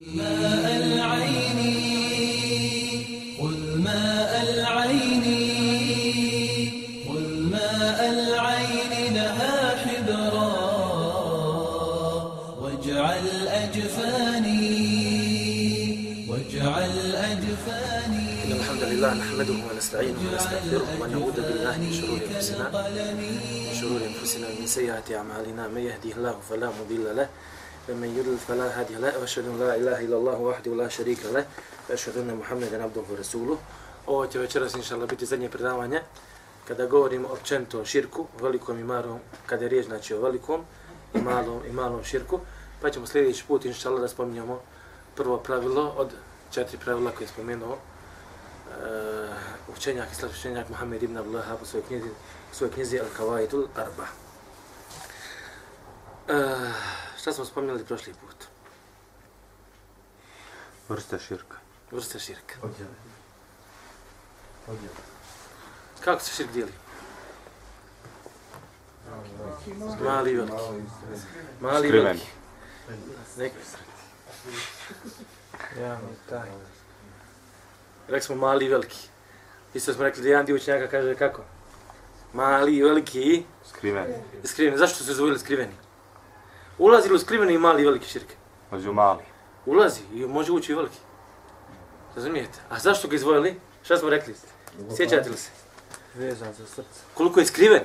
ماء العين خذ ماء العين خذ ماء العين لها حبرا واجعل أجفاني واجعل أجفاني. إن الحمد لله نحمده ونستعينه ونستغفره ونعوذ بالله من شرور أنفسنا من شرور أنفسنا ومن سيئات أعمالنا من يهده الله فلا مضل له فمن يرد فلا هادي له واشهد ان لا اله الا الله وحده لا شريك له واشهد ان محمدا عبده ورسوله Ovo će večeras, inša biti zadnje predavanje kada govorimo općento o širku, velikom i malom, kada je riječ znači o velikom i malom i malom širku, pa ćemo sljedeći put, inša da spominjamo prvo pravilo od četiri pravila koje je spomenuo uh, učenjak i slavšenjak Muhammed ibn Abdullah u svojoj knjizi, svojoj knjizi Al-Kawaidul Arba. Uh, šta smo spominjali prošli put? Vrsta širka. Vrsta širka. Odjeli. Kako se širk dijeli? Mali i veliki. Mali i veliki. Nek... Ja, taj. Rekli smo mali i veliki. Isto smo rekli da jedan dio učenjaka kaže kako? Mali i veliki i Skriveni. skriveni. Zašto su se zvojili skriveni? Ulazi li u skriveni i mali i veliki širk? Ođu mali. Ulazi i može ući i veliki. Razumijete? A zašto ga izvojili? Šta smo rekli? Sjećate li se? Vezan za srce. Koliko je skriven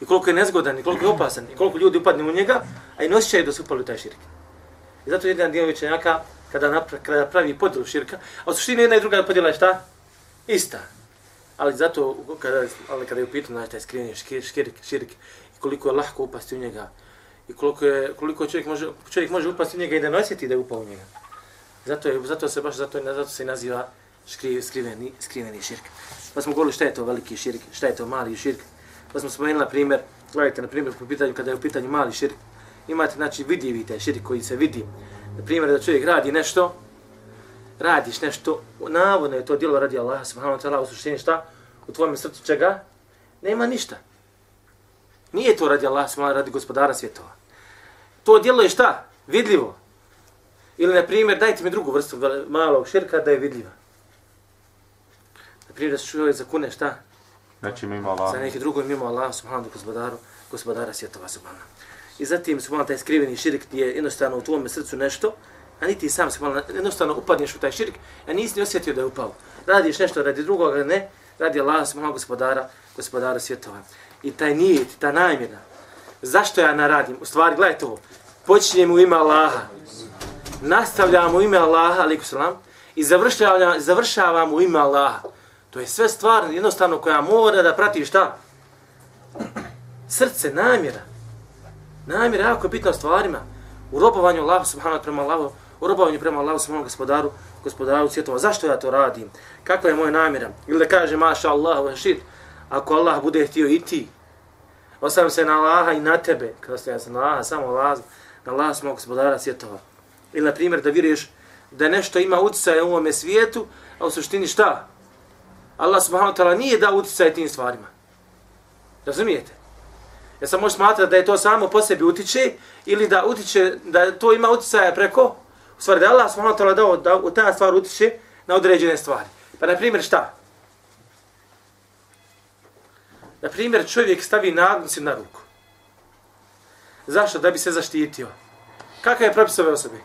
i koliko je nezgodan i koliko je opasan i koliko ljudi upadne u njega, a i ne osjećaju da su upali u taj širk. I zato jedan dio učenjaka kada, napra, kada pravi podjelu širka, a u suštini jedna i druga podjela je šta? Ista. Ali zato kada, ali kada je u pitanju znači, taj skriveni širk, širk, širk i koliko je lahko upasti u njega i koliko, je, koliko čovjek, može, čovjek može upasti u njega i da ne osjeti da je upao u njega. Zato, je, zato se baš zato, zato se i naziva škri, skriveni, skriveni širk. Pa smo govorili šta je to veliki širk, šta je to mali širk. Pa smo spomenuli na primjer, gledajte na primjer po pitanju kada je u pitanju mali širk, imate znači vidljivi taj širk koji se vidi. Na primjer da čovjek radi nešto, radiš nešto, navodno je to djelo radi Allaha subhanahu wa ta'ala u suštini šta? U tvojem srcu čega? Nema ništa. Nije to radi Allaha subhanahu wa ta'ala, radi gospodara svjetova. To djelo je šta? Vidljivo. Ili, na primjer, dajte mi drugu vrstu malog širka da je vidljiva. Na primjer, da se čovjek zakune šta? Znači mimo Allah. Za neki drugo mimo Allah, subhanahu gospodaru, gospodara svjetova, subhanahu. I zatim, subhanahu, taj skriveni širk ti je jednostavno u tvome srcu nešto, a niti sam, subhanahu, jednostavno upadneš u taj širk, a nisi ni osjetio da je upao. Radiš nešto radi drugoga, ne, radi Allah, subhanahu, gospodara, gospodara svjetova. I taj nijet, ta namjena, zašto ja naradim? U stvari, gledajte ovo, počinjem u ime Allaha, nastavljam u ime Allaha, aliku salam, i završavam, završavam u ime Allaha. To je sve stvar jednostavno koja mora da prati šta? Srce, namjera. Namjera je jako bitna u stvarima. U robovanju Allahu subhanahu prema Allahu, u robovanju prema Allahu subhanahu gospodaru, gospodaru svjetova. Zašto ja to radim? Kakva je moja namjera? Ili da kaže, maša Allahu wa ako Allah bude htio i ti, ostavim se na Allaha i na tebe, kada ostavim se na Allaha, samo Allah, na Allaha smo gospodara svjetova. Ili, na primjer, da vjeruješ da nešto ima utjecaje u ovome svijetu, a u suštini šta? Allah subhanahu wa ta'ala nije dao utjecaj tim stvarima. Razumijete? Ja sam možda smatrati da je to samo po sebi utiče ili da utiče, da to ima utjecaja preko, u stvari da Allah subhanahu wa ta'ala dao da u ta stvar utiče na određene stvari. Pa na primjer šta? Na primjer čovjek stavi naglicu na ruku. Zašto? Da bi se zaštitio. Kakav je propis ove osobe?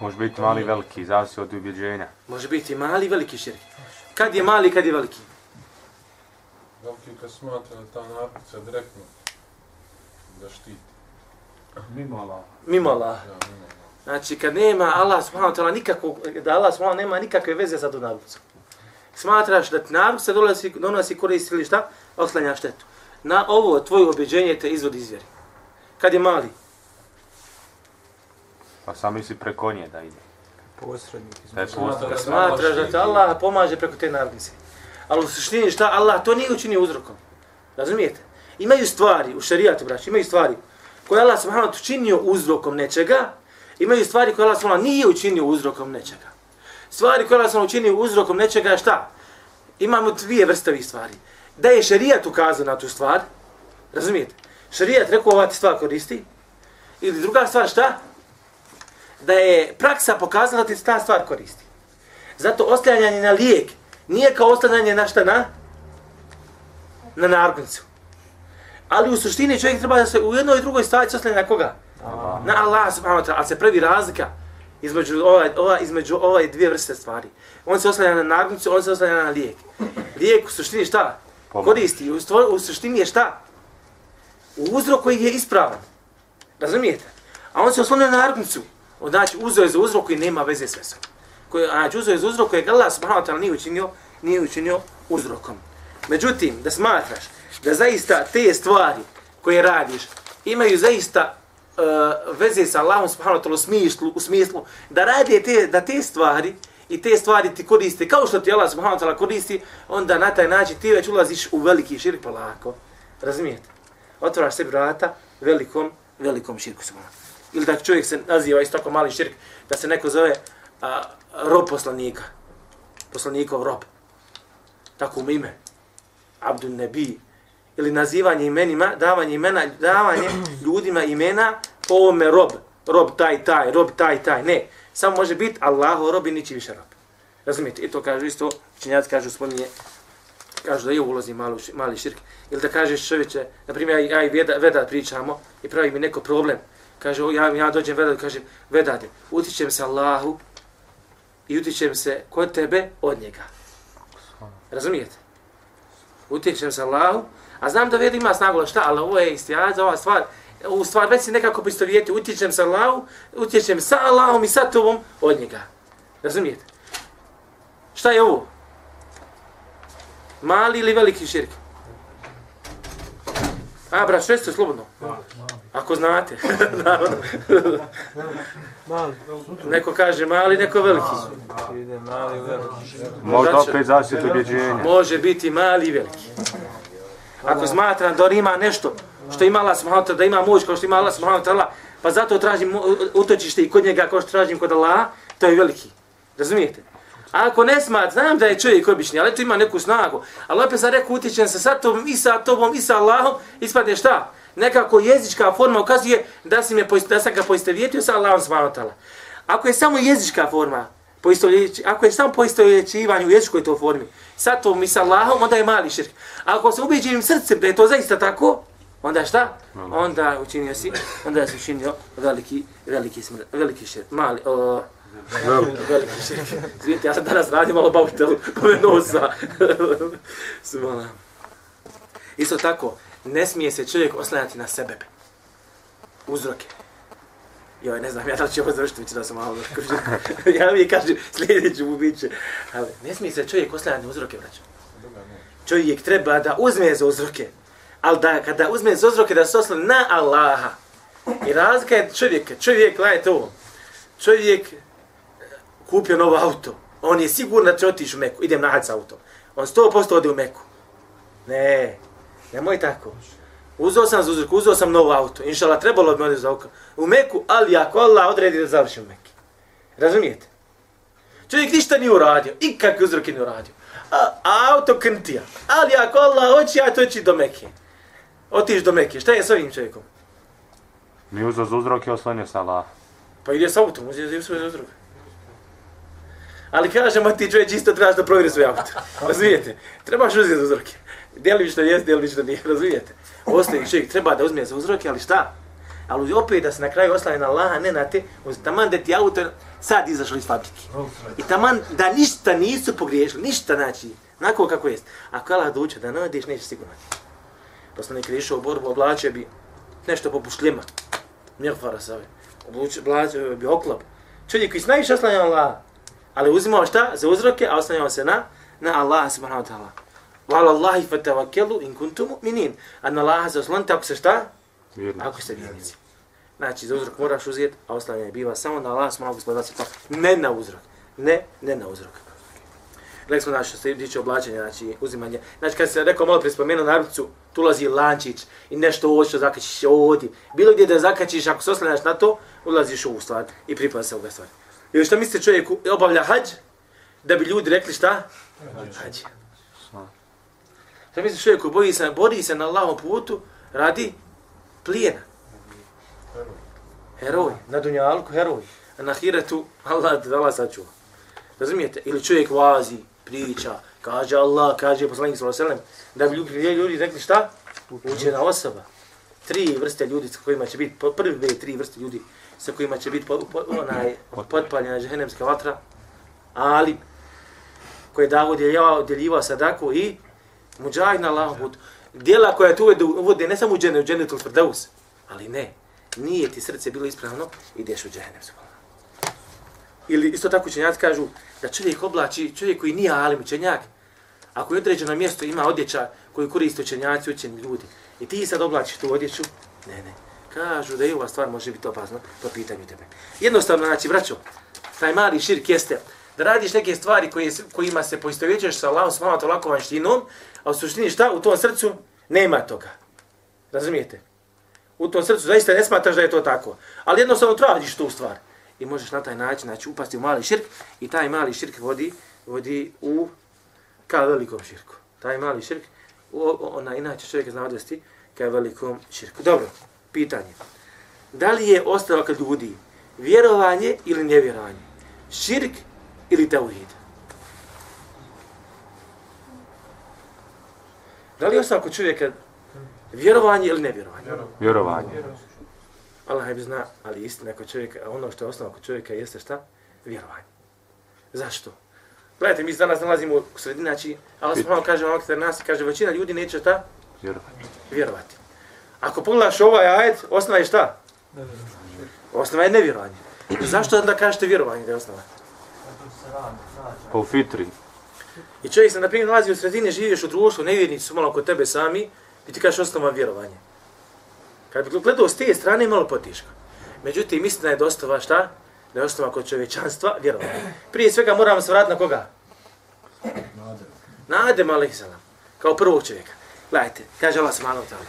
Može biti mali veliki, zavisi od ubjeđenja. Može biti mali i veliki širk. Kad je mali, kad je veliki? Veliki kad smatra da ta napica direktno da štiti. Mimo Allah. Mimo Allah. Ja. Znači, kad nema Allah subhanahu wa ta'ala nikakvog, da Allah subhanahu nema nikakve veze sa nabavcom. Smatraš da ti nabavca donosi, donosi korist ili šta? Otklanja štetu. Na ovo tvoje objeđenje te izvodi iz vjeri. Kad je mali? Pa sam misli preko nje da ide. Posrednik Da. Kad smatraš da te Allah pomaže preko te nabavce. Ali u suštini šta? Allah to nije učinio uzrokom. Razumijete? Imaju stvari u šarijatu, braći, imaju stvari koje Allah subhanahu wa ta'ala učinio uzrokom nečega, imaju stvari koje Allah subhanahu wa ta'ala nije učinio uzrokom nečega. Stvari koje ta'ala učinio uzrokom nečega je šta? Imamo dvije vrste ovih stvari. Da je šarijat ukazao na tu stvar, razumijete? Šarijat rekao ova ti stvar koristi, ili druga stvar šta? da je praksa pokazala da ti ta stvar koristi. Zato oslanjanje na lijek nije kao oslanjanje na šta na? Na narkodnicu. Ali u suštini čovjek treba da se u jednoj i drugoj stvari oslanja na koga? Na Allah subhanahu wa ta'ala. Ali se pravi razlika između ovaj, ova, između ove dvije vrste stvari. On se oslanja na narkodnicu, on se oslanja na lijek. Lijek u suštini šta? Koristi. U, stvar, u suštini je šta? U uzrok koji je ispravan. Razumijete? A on se oslonio na narkodnicu. Znači, uzeo je za uzrok koji nema veze s vesom. Koji, znači, uzeo je za uzrok koji Allah subhanahu wa ta'ala nije učinio, nije učinio uzrokom. Međutim, da smatraš da zaista te stvari koje radiš imaju zaista uh, veze sa Allahom subhanahu wa ta'ala u smislu, u smislu da radi te, da te stvari i te stvari ti koriste kao što ti Allah subhanahu wa ta'ala koristi, onda na taj način ti već ulaziš u veliki širk polako. Razumijete? Otvaraš sebi vrata velikom, velikom širku subhanahu. Ili da čovjek se naziva isto tako mali širk, da se neko zove a, rob poslanika. Poslanikov rob. Tako mu ime. Abdul Nebi. Ili nazivanje imenima, davanje imena, davanje ljudima imena po ovome rob. Rob taj, taj, rob taj, taj. Ne. Samo može biti Allahu rob i niči više rob. Razumijete? I to kažu isto, činjaci kažu, spominje, kažu da je ulazi mali, mali širk. Ili da kažeš čovječe, na primjer, ja, i veda, veda pričamo i pravi mi neko problem. Kaže, ja, ja dođem veda, kažem, vedade, utičem se Allahu i utičem se kod tebe od njega. Razumijete? Utječem se Allahu, a znam da vedi ima snagu, ali šta, ali ovo je istijaz, ova stvar, u stvar već se nekako poistovijeti, utječem se Allahu, utječem sa Allahom i sa tobom od njega. Razumijete? Šta je ovo? Mali ili veliki širk? A, brat, što ste slobodno? Ako znate. Naravno. Mali. neko kaže mali, neko veliki. Ide mali, veliki. Možda Znači- opet zavisi od ubjeđenja. Može biti mali i veliki. Ako smatram da on ima nešto što ima Allah subhanahu ta'ala, da ima moć kao što ima Allah subhanahu ta'ala, pa zato tražim utočište i kod njega kao što tražim kod Allaha, to je veliki. Razumijete? A ako ne smat, znam da je čovjek obični, ali to ima neku snagu. Ali opet sam rekao, utječem se sa tobom i sa tobom i sa Allahom, ispadne šta? Nekako jezička forma ukazuje da, si me, da sam ga poistovjetio sa Allahom subhanahu ta'ala. Ako je samo jezička forma, poistovjeći, ako je samo poistovjećivanje u jezičkoj to formi, sa tobom i sa Allahom, onda je mali širk. A ako se ubeđenim srcem da je to zaista tako, onda šta? Onda učinio si, onda si učinio veliki, veliki, smr, veliki širk, mali, o, veliki širk. Vidite, ja sam danas radio malo bautelu, kome nosa. Subhana. Isto tako, ne smije se čovjek oslanjati na sebe. Uzroke. Joj, ne znam, ja da li će ovo završiti, već da sam malo skužio. ja mi kažem, sljedeću mu biće. Ali ne smije se čovjek oslanjati na uzroke, braćo. Čovjek treba da uzme za uzroke. Ali da kada uzme za uzroke da se oslani na Allaha. I razlika je čovjek, čovjek, gledajte ovo. Čovjek eh, kupio novo auto. On je sigurno da će otići u Meku. Idem na hađ s autom. On 100% ode u Meku. Ne, nemoj tako. Uzeo sam za uzrok, uzeo sam novo auto. Inšala, trebalo bi odeti za auto. U Meku, ali ako Allah odredi da završim u Meki. Razumijete? Čovjek ništa nije uradio, ikakve uzroke nije uradio. A, a auto krntija. Ali ako Allah hoće, ja to ću do Mekke. Otiš do Mekke. Šta je s ovim čovjekom? Mi uzeo za uzroke oslanio se Allah. Pa ide s autom, uzeti svoj uzrok. Ali kažemo ti čovjek isto trebaš da provjeri svoj auto. Razumijete? Trebaš uzeti uzroke. Djelimično jest, djelimično nije, razumijete? Ostaje čovjek treba da uzme za uzroke, ali šta? Ali opet da se na kraju oslane na Allaha, ne na te, uz taman da ti auto sad izašao iz fabrike. I taman da ništa nisu pogriješili, ništa znači, onako kako jest. Ako Allah doće da nadeš, neće sigurno. Poslanik je išao u borbu, oblačio bi nešto poput šljema. Mirfara se ove. Oblačio bi oklop. Čovjek koji se najviše oslanja na Allah, ali uzimao šta? Za uzroke, a oslanjao se na, na Allah subhanahu wa ta'ala. Vala Allahi fatavakelu in kuntum mu'minin. A na Allaha se oslonite ako se šta? Vjerno. Ako ste vjernici. Znači, za uzrok moraš uzeti, a oslanjanje biva samo na Allah subhanahu wa ta'ala. Ne na uzrok. Ne, ne na uzrok. Rekli smo znači, što se tiče oblačenja, znači uzimanje. Znači kad se rekao malo prije spomenuo narudcu, tu ulazi lančić i nešto ovo što zakačiš ovdje. Bilo gdje da zakačiš, ako se oslanjaš na to, ulaziš u ovu stvar i pripada se ovoga stvar. I šta mislite čovjek obavlja hađ, da bi ljudi rekli šta? Hađ. Šta misliš čovjek boji se, bori se na Allahom putu radi plijena. Heroj, na Dunjalku heroj. A na hiretu, Allah, da Allah sačuva. Razumijete? Ili čovjek vazi, priča, kaže Allah, kaže poslanik sallallahu alejhi ve sellem, da bi ljudi, ljudi rekli šta? Učena osoba. Tri vrste ljudi sa kojima će biti, prve tri vrste ljudi sa kojima će biti po, po, onaj, potpaljena džehennemska vatra, ali koje je davo djeljivao, djeljivao sadaku i Muđahid na Allahom putu. Dijela koja tu uvode ne samo u džene, u dženetul frdaus, ali ne, nije ti srce bilo ispravno, ideš u džehennem. Ili isto tako učenjaci kažu da čovjek oblači, čovjek koji nije alim učenjak, ako je određeno mjesto ima odjeća koju koriste učenjaci, učeni ljudi, i ti sad oblačiš tu odjeću, ne, ne, kažu da i ova stvar može biti opasna, po pitanju tebe. Jednostavno, znači, braćo, taj mali širk jeste da radiš neke stvari koje, kojima se poistovjećeš sa Allahom, s malo lako vanštinom, a u suštini šta? U tom srcu nema toga. Razumijete? U tom srcu zaista ne smatraš da je to tako. Ali jednostavno tražiš tu stvar. I možeš na taj način znači, upasti u mali širk i taj mali širk vodi, vodi u ka velikom širku. Taj mali širk, ona inače čovjek zna odvesti ka velikom širku. Dobro, pitanje. Da li je ostalo kad ljudi vjerovanje ili nevjerovanje? Širk ili tauhid? Da li je ostalo kod čovjeka vjerovanje ili nevjerovanje? Vjerovanje. Allah je zna, ali istina kod čovjeka, ono što je osnova kod čovjeka jeste šta? Vjerovanje. Zašto? Gledajte, mi se danas nalazimo u sredini, znači, Allah subhanahu kaže vam okter nas i kaže, većina ljudi neće šta? Vjerovanje. Vjerovati. Ako pogledaš ovaj ajet, osnova je šta? Osnova je nevjerovanje. Zašto onda kažete vjerovanje da je osnova? Pa u fitri. I čovjek se, na primjer, nalazi u sredini, živiš u društvu, nevjernici su malo kod tebe sami, i ti kažeš osnova vjerovanje. Kad bi gledao s te strane, malo potiško. Međutim, istina je dostava šta? Da je osnova kod čovječanstva vjerovanje. Prije svega moramo se vratiti na koga? Na Adem, a.s. Kao prvog čovjeka. Gledajte, kaže Allah subhanahu wa ta'ala.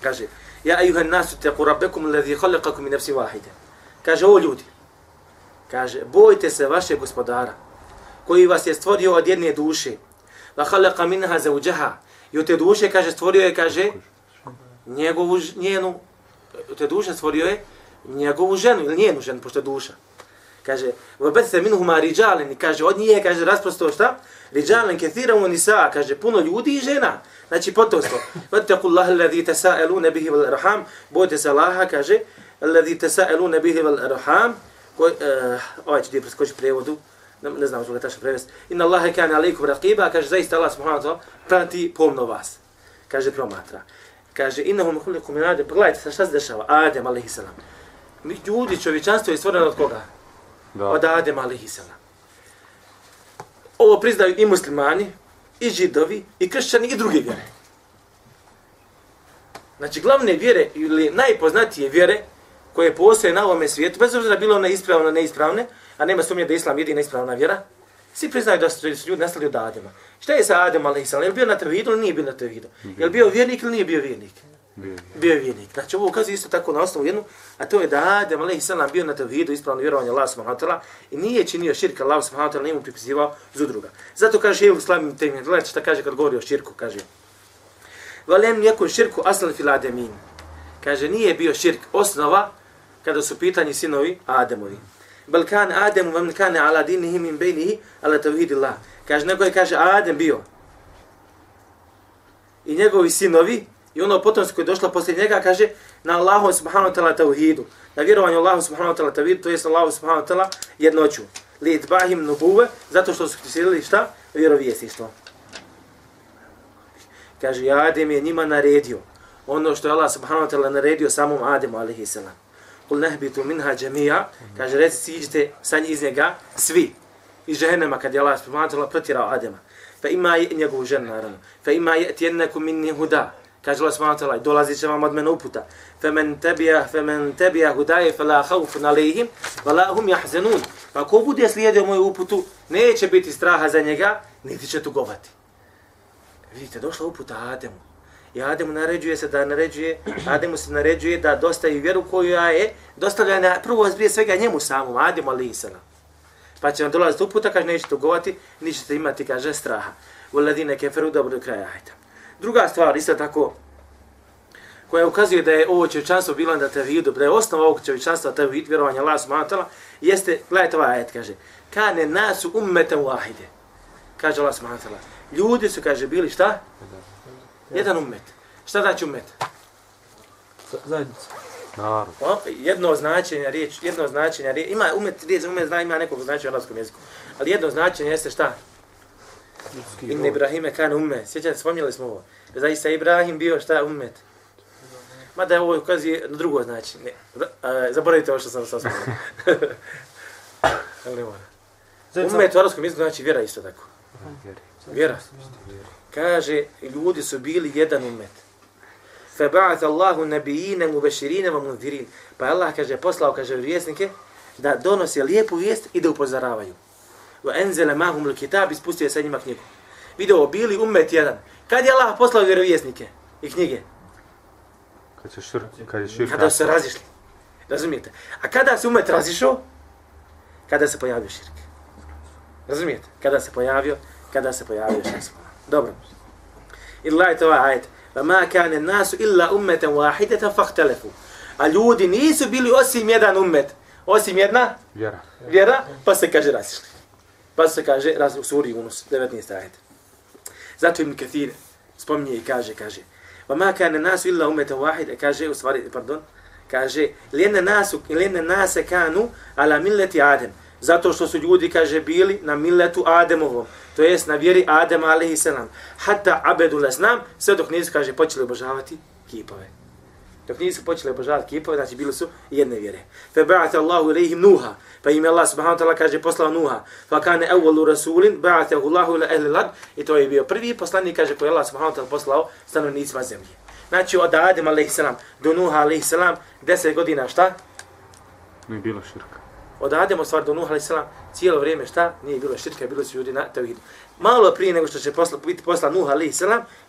Kaže, Ja ayuha nasu teku rabbekum alladhi khalaqakum min nafsin wahida. Kaže, o ljudi, kaže, bojte se vašeg gospodara, koji vas je stvorio od jedne duše, Va khalaqa minha zawjaha. I od te duše, kaže, stvorio je, kaže, njegovu, njenu, od te duše stvorio je njegovu ženu, ili njenu ženu, pošto je duša. Kaže, vabethe minhuma riđalen, i kaže, od nije, kaže, rasprosto šta? Riđalen kethira u nisa, kaže, puno ljudi i žena. Znači, potomstvo. Vattaku Allah, alladhi tasa'elu nebihi vel arham, bojte se Allaha, kaže, alladhi tasa'elu nebihi vel arham, koji, uh, ovaj će gdje preskoči prevodu, ne, ne znam što ga tačno prevest. Inna Allahe kane alaikum raqiba, kaže, zaista Allah subhanahu wa ta'ala, prati pomno vas. Kaže, promatra. Kaže, innahum khuliqu min Adem, pogledajte šta se dešava, Adem, alaihi salam. Mi ljudi, čovječanstvo je stvoreno od koga? Da. Od Adem, alaihi salam. Ovo priznaju i muslimani, i židovi, i kršćani, i druge vjere. Znači, glavne vjere, ili najpoznatije vjere, koje postoje na ovome svijetu, bez obzira bilo one ispravne, neispravne, a nema sumnje da je islam jedina ispravna vjera, svi priznaju da su, su ljudi nastali od Adema. Šta je sa Adem, salam? Je li bio na tevhidu ili nije bio na tevhidu? Je li bio vjernik ili nije bio vjernik? Bio. bio je vjernik. Znači ovo ukazuje isto tako na osnovu jednu, a to je da Adem selam bio na tevhidu ispravno vjerovanje Allah subhanahu wa ta'ala i nije činio širk Allah subhanahu wa ta'ala, nije mu pripisivao za druga. Zato kaže Šejh Islam Tejmije, gledajte šta kaže kad govori o širku, kaže Valem yakun širku aslan fil ademin. Kaže nije bio širk osnova kada su pitanji sinovi Ademovi. Bel kan Adem vam kane ala dinihi min bejnihi ala tevhidillah. Kaže neko je kaže Adem bio i njegovi sinovi I ono potomstvo koje je došlo poslije njega kaže na Allahu subhanahu wa ta'ala tauhidu. Na vjerovanju Allahu subhanahu wa ta'ala tevhidu, to jest Allahu subhanahu wa ta'ala jednoću. Li itbahim nubuve, zato što su htjeli šta? Vjerovijestištvo. Kaže, Adem je njima naredio. Ono što je Allah subhanahu wa ta'ala naredio samom Ademu, alaihi salam. Kul nehbitu minha džemija, kaže, reci, siđite sa iz njega svi. Iz ženema, kad je Allah spomenutila, protirao Adema. Fa ima je njegovu ženu, naravno. Fa ima je tijennekum minni huda kaže Allah subhanahu wa dolazi će vam od mene uputa. Femen tebija, femen tebija hudaje, fe la haufun alejhim, va la hum jahzenun. Pa ko bude slijedio moju uputu, neće biti straha za njega, niti će tugovati. Vidite, došla uputa Ademu. I Ademu naređuje se da naređuje, Ademu se naređuje da dostavi vjeru koju ja je, dostavlja na prvo prije svega njemu samom, Ademu ali salam. Pa će vam dolaziti uputa, kaže, nećete ugovati, nećete imati, kaže, straha. U ladine keferu dobro do kraja, hajde. Druga stvar, isto tako, koja ukazuje da je ovo čovječanstvo bilo na tevhidu, da je osnova ovog čovječanstva tevhid, vjerovanje Allah subhanahu wa ta'ala, jeste, gledajte ovaj ajet, kaže, kane nasu ummeten wahide. Kaže Allah subhanahu wa ta'ala. Ljudi su, kaže, bili šta? Jedan ummet. Šta znači ummet? Zajednica. Narod. O, jedno značenje riječ, jedno značenje riječ, ima umet, riječ umet zna, ima nekog značenja u arabskom jeziku. Ali jedno značenje jeste šta? Ljudski Inne. Ibrahime kan umme. Sjećate, spomnjali smo ovo. Zaista Ibrahim bio šta ummet. Mada je ovo ukazuje na drugo značenje. Ne, a, zaboravite ovo što sam sam spomenuo. Ali ne mora. Ummet u arabskom jeziku znači vjera isto tako. Vjeri. Vjera. Kaže, ljudi su bili jedan ummet. Feba'at Allahu nabijine mubeširine wa munzirin. Pa Allah kaže, poslao, kaže, vjesnike da donose lijepu vijest i da upozoravaju. Wa enzele mahum il kitab, ispustio je sa njima knjigu. Video, bili ummet jedan. Kad je Allah poslao vjerovjesnike i knjige? Kad se šir, kad je širk Kada su se razišli. Razumijete? A kada se umet razišao? Kada se pojavio širk. Razumijete? Kada se pojavio, kada se pojavio širk. Dobro. I gledajte ovaj ajet. Ma kane nasu illa ummeten wahidetan fahtelefu. A ljudi nisu bili osim jedan ummet. Osim jedna Vjera. vjera, pa se kaže razišli. Pa se kaže raz u suri Yunus, 19. ajet. Zato Ibn Kathir spominje i kaže, kaže, wa ma kana nasu illa ummatan wahida, kaže, u stvari, pardon, kaže, lijene nasu, lijene nase kanu ala milleti Adem. Zato što su ljudi, kaže, bili na milletu Ademovom, to jest na vjeri Adema alaihi selam. Hatta abedu lesnam, sve dok nisu, kaže, počeli obožavati kipove. Dok nisu počeli obožavati kipove, znači bili su jedne vjere. Fe ba'ate Allahu ilaihim Nuha, pa im je Allah subhanahu wa ta'ala kaže poslao Nuha. Fa kane evvalu rasulin, ba'ate Allahu ila ehli lad, i to je bio prvi poslanik, kaže, koji je Allah subhanahu wa ta'ala poslao stanovnicima zemlje. Znači od Adem a.s. do Nuha a.s. deset godina šta? Ne bilo širka. Od Adem u stvari do Nuha a.s. cijelo vrijeme šta? Nije bilo širka, bilo su ljudi na tevhidu. Malo prije nego što će posla, biti posla Nuha a.s.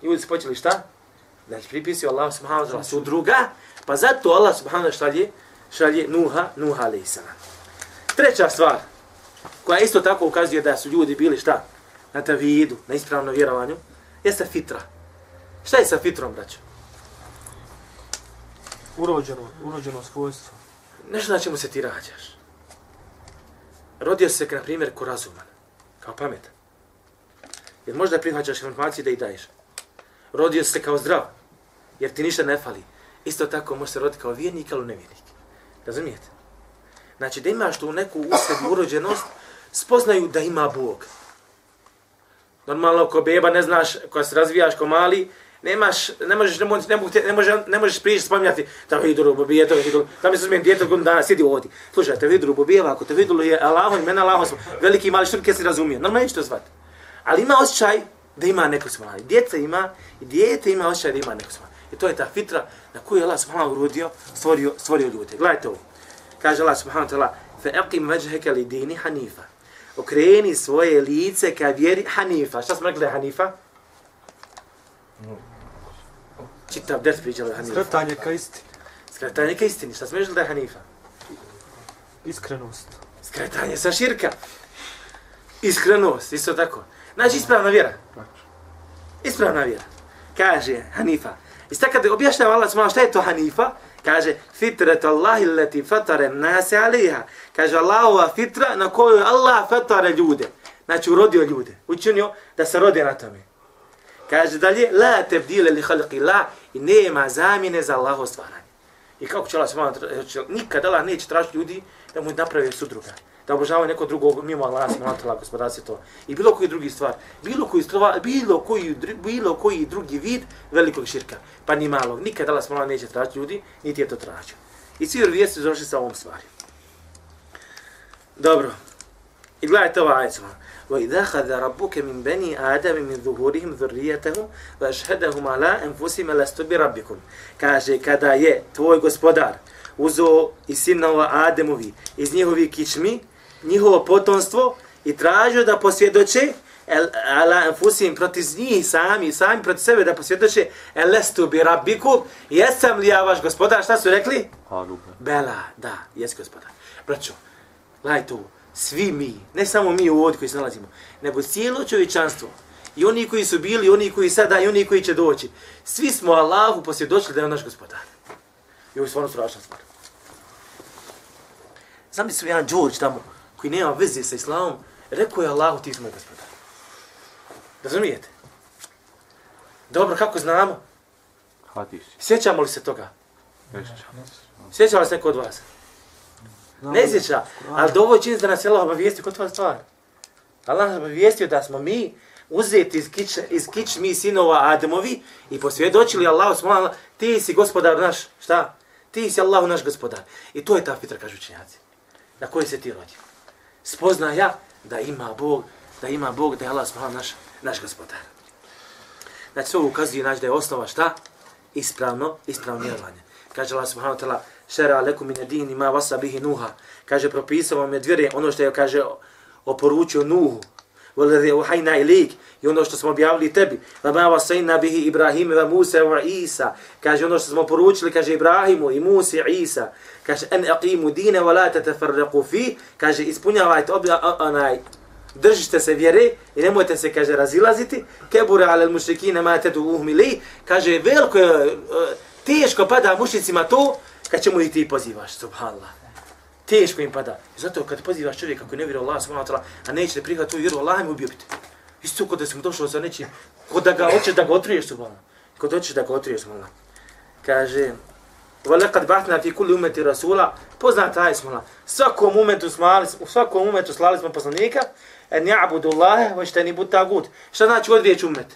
ljudi su počeli šta? Znači pripisio Allah subhanahu wa ta'ala su druga, pa zato Allah subhanahu wa šalje, šalje Nuha, Nuha a.s. Treća stvar, koja isto tako ukazuje da su ljudi bili šta? Na tevhidu, na ispravnom vjerovanju, jeste fitra. Šta je sa fitrom, braćo? Urođeno, urođeno svojstvo. Nešto na čemu se ti rađaš. Rodio se, na primjer, ko razuman, kao pametan. Jer možda prihvaćaš informacije da ih daješ. Rodio se kao zdrav, jer ti ništa ne fali. Isto tako može se roditi kao vjernik, ali nevjernik. Razumijete? Znači da imaš tu neku u urođenost, spoznaju da ima Bog. Normalno, ko beba ne znaš, koja se razvijaš ko mali, nemaš, ne možeš, ne, možeš, ne, možeš, ne, možeš, ne možeš prići spominjati da vidu rubobije, to vidu, da se uzmem djeto godinu dana, sidi ovdje. Slušaj, te vidu rubobije, ako te vidu je Allahom i mene Allahom, smo veliki i mali štrke si razumije. Normalno neće to zvati. Ali ima osjećaj da ima neko smali. Djeca ima, i djete ima osjećaj da ima neko smali. I to je ta fitra na koju je Allah subhanahu urodio, stvorio, stvorio ljude. Gledajte ovo. Kaže Allah subhanahu ta'ala, fe aqim vajhaka li dini hanifa. Okreni svoje lice ka vjeri hanifa. Šta smo rekli da je hanifa? Čitav des pričali o hanifa. Skretanje ka istini. Skretanje ka istini. Šta rekli da je hanifa? Iskrenost. Skretanje sa širka. Iskrenost, isto tako. Znači ispravna vjera. Ispravna vjera. Kaže Hanifa. I sad kad objašnjava Allah subhanahu šta je to Hanifa, kaže fitrat Allahi leti fatare nase aliha. Kaže Allahova fitra na kojoj Allah fatare ljude. Znači urodio ljude. Učinio da se rode na tome. Kaže dalje, la tebdile li halqi la i nema zamjene za Allaho stvaranje. I kako će Allah subhanahu nikad Allah neće tražiti ljudi da mu naprave sudruga da obožavaju neko drugog mimo Allah subhanahu wa gospodar se to. I bilo koji drugi stvar, bilo koji stvar, bilo koji bilo koji drugi vid velikog širka, pa ni malog. Nikad Allah subhanahu neće tražiti ljudi, niti je to tražio. I svi vijesti su sa ovom stvari. Dobro. I gledajte ova ajica وَإِذَا خَذَ رَبُّكَ مِنْ بَنِي آدَمِ مِنْ ظُهُورِهِمْ ذُرِّيَّتَهُمْ وَأَشْهَدَهُمْ عَلَىٰ أَنْفُسِهِمْ لَسْتُ بِرَبِّكُمْ Kaže, kada je tvoj gospodar uzo i sinova Ademovi iz njihovih kičmi, njihovo potomstvo i tražio da posvjedoče el, ala anfusihim protiv njih sami, sami protiv sebe da posvjedoče elestu bi rabbiku, jesam li ja vaš gospodar, šta su rekli? Alu. Bela, da, jes gospodar. Braćo, gledajte ovo, svi mi, ne samo mi u ovdje koji se nalazimo, nego cijelo čovječanstvo i oni koji su bili, i oni koji sada, i oni koji će doći. Svi smo Allahu posvjedočili da je on naš gospodar. I ovo je stvarno strašna stvar. Znam li su jedan Đorđ tamo, koji nema veze sa islamom, rekao je Allahu ti smo gospodar. Razumijete? Dobro, kako znamo? Hadis. Sjećamo li se toga? Ješće. Sjeća li se neko od vas? Ne sjeća, ali dovoljno čini da nas je Allah obavijesti kod tva stvar. Allah nas obavijestio da smo mi uzeti iz kič, iz kič mi sinova Ademovi i posvjedočili Allahu smo ti si gospodar naš, šta? Ti si Allahu naš gospodar. I to je ta fitra, kažu učenjaci. Na koji se ti rodio? Spoznaja da ima Bog, da ima Bog, da je Allah smo naš, naš gospodar. Znači, sve ukazuje znači, da je osnova šta? Ispravno, ispravno vjerovanje. Kaže Allah subhanahu ta'ala, šera lekum min dini ma vasa bihi nuha. Kaže, propisao vam je dvire, ono što je, kaže, oporučio Nuhu. Vole uhajna ilik. I ono što smo objavili tebi. Va vasajna bihi Ibrahime va Musa va Isa. Kaže, ono što smo poručili, kaže Ibrahimu i Musi i Isa. Kaže, en aqimu dine wa la tatafarraku fi. Kaže, ispunjavajte obja, onaj, držite se vjere i nemojte se, kaže, razilaziti. Kebura alel mušrikine ma tedu uhmili. Kaže, veliko je, e, teško pada mušicima to, kad ćemo ih ti pozivaš, subhanallah. Teško im pada. I zato kad pozivaš čovjeka koji ne vjeruje Allah, subhanahu wa ta'ala, a neće da prihvati tu vjeru, Allah im ubio biti. Isto kod da sam došao sa nečim, kod da ga hoćeš da ga otriješ, subhanallah. Kod da hoćeš da ga otriješ, subhanallah. Kaže, وَلَقَدْ بَعْتْنَا فِي كُلِّ أُمَّةِ رَسُولًا Poznata aj smo, svakom umetu smali, u svakom umetu slali smo poslanika, en ja'budu Allahe, hoćete ni bud tagut. Šta znači od riječ umet?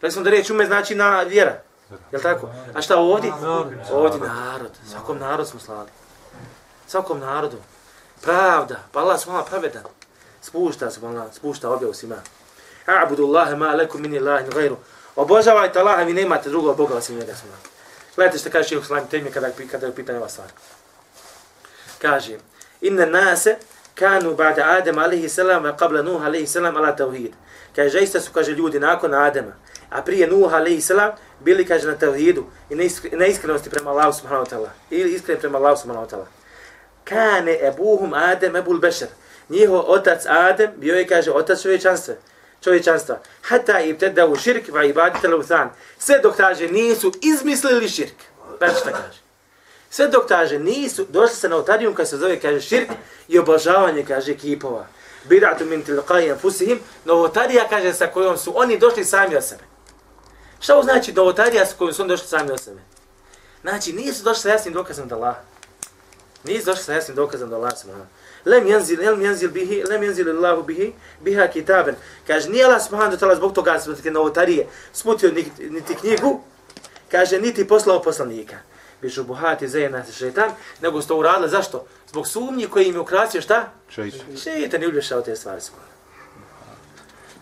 Rekli smo da riječ umet znači na vjera. Je li tako? A šta ovdje? Ovdje narod. Svakom narodu smo slali. Svakom narodu. Pravda. Pa Allah smo pravedan. Spušta se, Allah, spušta objavu svima. A'budu Allahe ma lekum mini Allahin gajru. Obožavajte Allaha, vi nemate drugog Boga osim njega svima. Gledajte što kaže Šehu Salam temi kada, kada je pitanje ova stvar. Kaže, inna nase kanu ba'da Adem alaihi salam wa qabla Nuh alaihi salam ala tauhid. Kaže, zaista su, kaže, ljudi nakon Adema, a prije Nuh alaihi salam, bili, kaže, na tevhidu i na iskrenosti prema Allahu subhanahu wa ta'ala. Ili iskreni prema Allahu subhanahu wa ta'ala. Kane ebuhum Adem ebul bešer. Njihov otac Adem bio je, kaže, otac čovječanstva. Čovječanstva. Hata i teda u širk va ibadite leuthan. Sve dok kaže nisu izmislili širk. Znači šta kaže? Sve dok kaže nisu došli se na otarijum kad se zove, kaže, širk i obožavanje, kaže, kipova. Bidatu min tilqajem anfusihim, Novotarija, kaže, sa kojom su oni došli sami od sebe. Šta ovo znači novotarija sa kojom su oni došli sami od sebe? Znači, nisu došli sa jasnim dokazom da Allah. Nisu došli sa jasnim dokazom da Allah subhanahu Lem yanzil, lem yanzil bihi, lem yanzil Allahu bihi, biha kitaben. Kaže, nije Allah subhanahu ta'ala zbog toga zbog novotarije sputio niti, niti knjigu, kaže, niti poslao poslanika. Bišu buhati zajena se šetan, nego ste uradili, zašto? Zbog sumnji koji im je ukrasio, šta? Šeitan. Šeitan je ulješao te stvari svoje.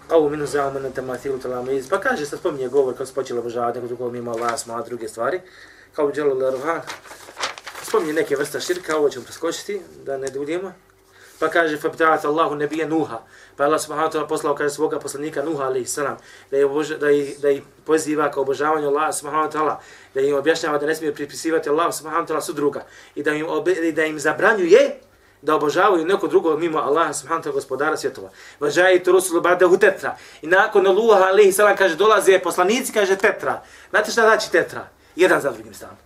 Ovo minu zao mene te matilu talama iz. Pa kaže, sad spominje govor kako se počelo obožavati nekog drugog mimo Allah, sma druge stvari. Kao u djelu Leruhan. Spominje neke vrsta širka, ovo ćemo preskočiti, da ne duljimo. Pa kaže, fa Allahu nebije Nuha. Pa Allah subhanahu ta'ala poslao, kaže, svoga poslanika Nuha, ali salam, da, je obož, da, ih, da ih poziva kao obožavanju Allah subhanahu ta'ala, da im objašnjava da ne smije pripisivati Allah subhanahu ta'ala su druga i da im, obe, da im zabranjuje da obožavaju neko drugo mimo Allaha subhanahu wa gospodara svjetova. Važaj tu rusulu ba'dahu tetra. I nakon Luha alaihi salam, kaže, dolaze poslanici, kaže, tetra. Znate šta znači tetra? Jedan za drugim stalno.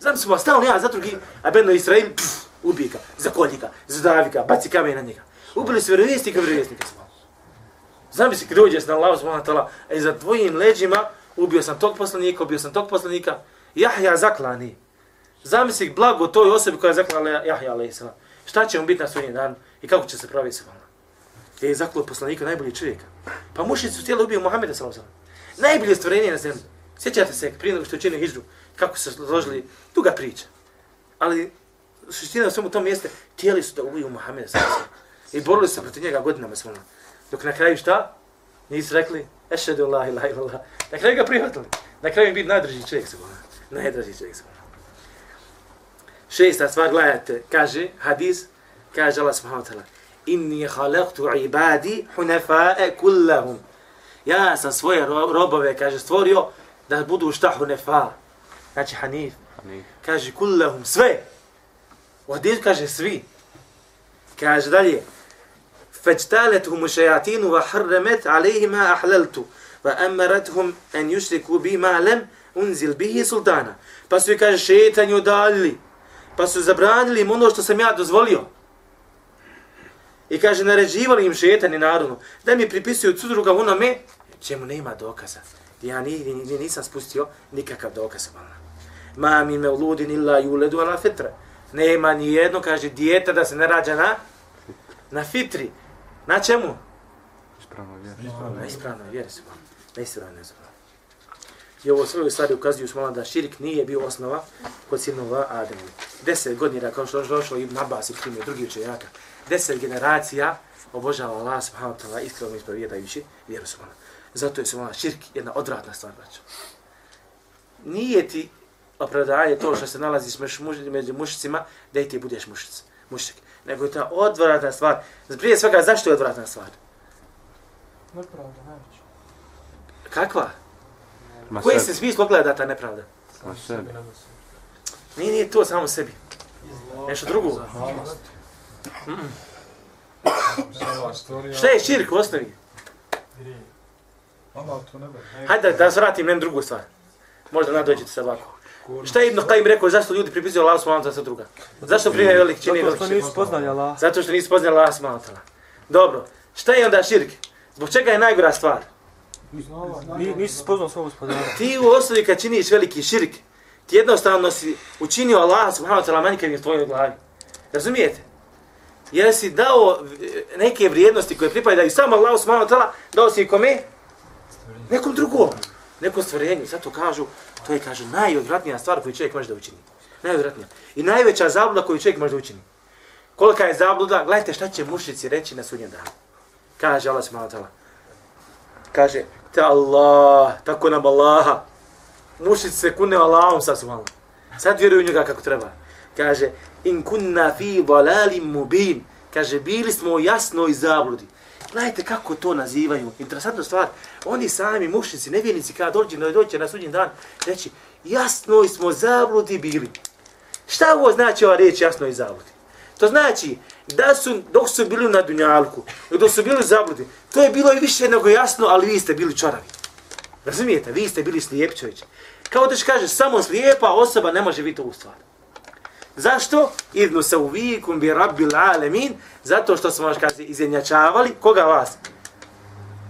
Znam smo, stalno ja za drugim, a Beno Israim, pff, ubij ga, zakolji ga, zadavi ga, baci kamen na njega. Ubili su vjerovjesnika, vjerovjesnika smo. Znam se, kada uđeš na Allah subhanahu wa ta'ala, e, a iza tvojim leđima ubio sam tog poslanika, ubio sam tog poslanika, Jahja zaklani. Zamisli blago toj osobi koja je zaklala Jahja a.s. Šta će mu biti na sudnjem dan i kako će se praviti se vama? Gdje je zaklao poslanika najbolji čovjeka. Pa mušnici su htjeli ubiju Muhammeda s.a.s. Najbolje stvorenje na zemlji. Sjećate se prije nego što učinu hijđu, kako su se složili, duga priča. Ali suština u svemu tom jeste, htjeli su da ubiju Muhammeda s.a.s. I borili se protiv njega godinama s Dok na kraju šta? Nisu rekli, ešhedu Allah ilaha illallah. Na kraju ga prihvatili. Na kraju im biti najdraži čovjek sa vama. Najdraži čovjek sa vama. Šesta stvar, gledajte, kaže hadis, kaže Allah subhanahu wa ta'ala, inni khalaqtu ibadi hunafa'a kullahum. Ja sam svoje robove, kaže, stvorio da budu šta hunafa. Znači hanif. hanif. Kaže kullahum, sve. U hadisu kaže svi. Kaže dalje, فَاجْتَالَتْهُمُ شَيَاتِينُ وَحَرَّمَتْ عَلَيْهِمَا أَحْلَلْتُ وَأَمَّرَتْهُمْ أَنْ يُشْرِكُوا بِمَا لَمْ unzil bihi sultana. Pa su kaže šetanju udaljili. Pa su zabranili im ono što sam ja dozvolio. I kaže, naređivali im šetani narodu, da mi pripisuju cudruga onome, čemu nema dokaza. Ja ni, ni, ni, nisam spustio nikakav dokaz. Ma mi me uludin illa juledu ala fitra. Nema ni jedno, kaže, dijeta da se ne rađa na, na fitri. Na čemu? Ispravno vjera. Na ispravnoj vjeri se Na ispravnoj vjeri I ovo sve stvari ukazuju smo da širik nije bio osnova kod sinova Ademu. Deset godina, kao što je došlo i Nabas i primjer drugi učenjaka, deset generacija obožava Allah subhanahu wa ta'ala iskreno ispovjedajući vjeru subhanahu. Zato je subhanahu širk jedna odvratna stvar, braćo. Nije ti opravdaje to što se nalaziš među mušicima, da i ti budeš mušic, mušik. Nego je ta odvratna stvar. Prije svega, zašto je odvratna stvar? Nepravda, najveća. Kakva? Ma Koji se smislu ogleda ta nepravda? Ma sebi. Nije, nije to samo sebi. Nešto drugo. Šta je širk u osnovi? Hajde da se vratim na jednu drugu stvar. Možda nadođete se ovako. Šta je Ibn Qaim rekao, zašto ljudi pripisuju Allah subhanahu wa ta'ala druga? Zašto prije velik čini Zato velik što širk? nisu poznali Allah. Zato što nisu poznali Allah subhanahu wa ta'ala. Dobro. Šta je onda širk? Zbog čega je najgora stvar? Ni, nisi spoznao svog gospodara. Ti u osnovi kad činiš veliki širk, ti jednostavno si učinio Allah subhanahu wa ta'ala manjkavim u tvojoj glavi. Razumijete? Jer si dao neke vrijednosti koje pripadaju samo Allahu subhanahu wa ta'ala, dao si kome? Nekom drugom. Nekom stvorenju. Zato kažu, to je kažu najodvratnija stvar koju čovjek može da učini. Najodvratnija. I najveća zabluda koju čovjek može da učini. Kolika je zabluda? Gledajte šta će mušici reći na sudnjem danu. Kaže Allah subhanahu wa ta'ala. Kaže, te Allah, tako nam Allaha. Mušici se kune Allahom sa subhanahu. Sad vjeruju njega kako treba. Kaže, in kunna fi valalim mubin. Kaže, bili smo u jasnoj zabludi. Gledajte kako to nazivaju. Interesantna stvar. Oni sami mušnici, nevjernici, kada dođe, dođe na sudnji dan, reći, jasno smo zabludi bili. Šta ovo znači ova riječ jasnoj zabludi? To znači da su, dok su bili na Dunjalku, dok su bili zabludi, to je bilo i više nego jasno, ali vi ste bili čaravi. Razumijete? Vi ste bili slijep čovječe. Kao da će kaže, samo slijepa osoba ne može biti ovu stvar. Zašto? Idnu se uvikum bi rabbil alemin, zato što smo vas kaže izjednjačavali, koga vas?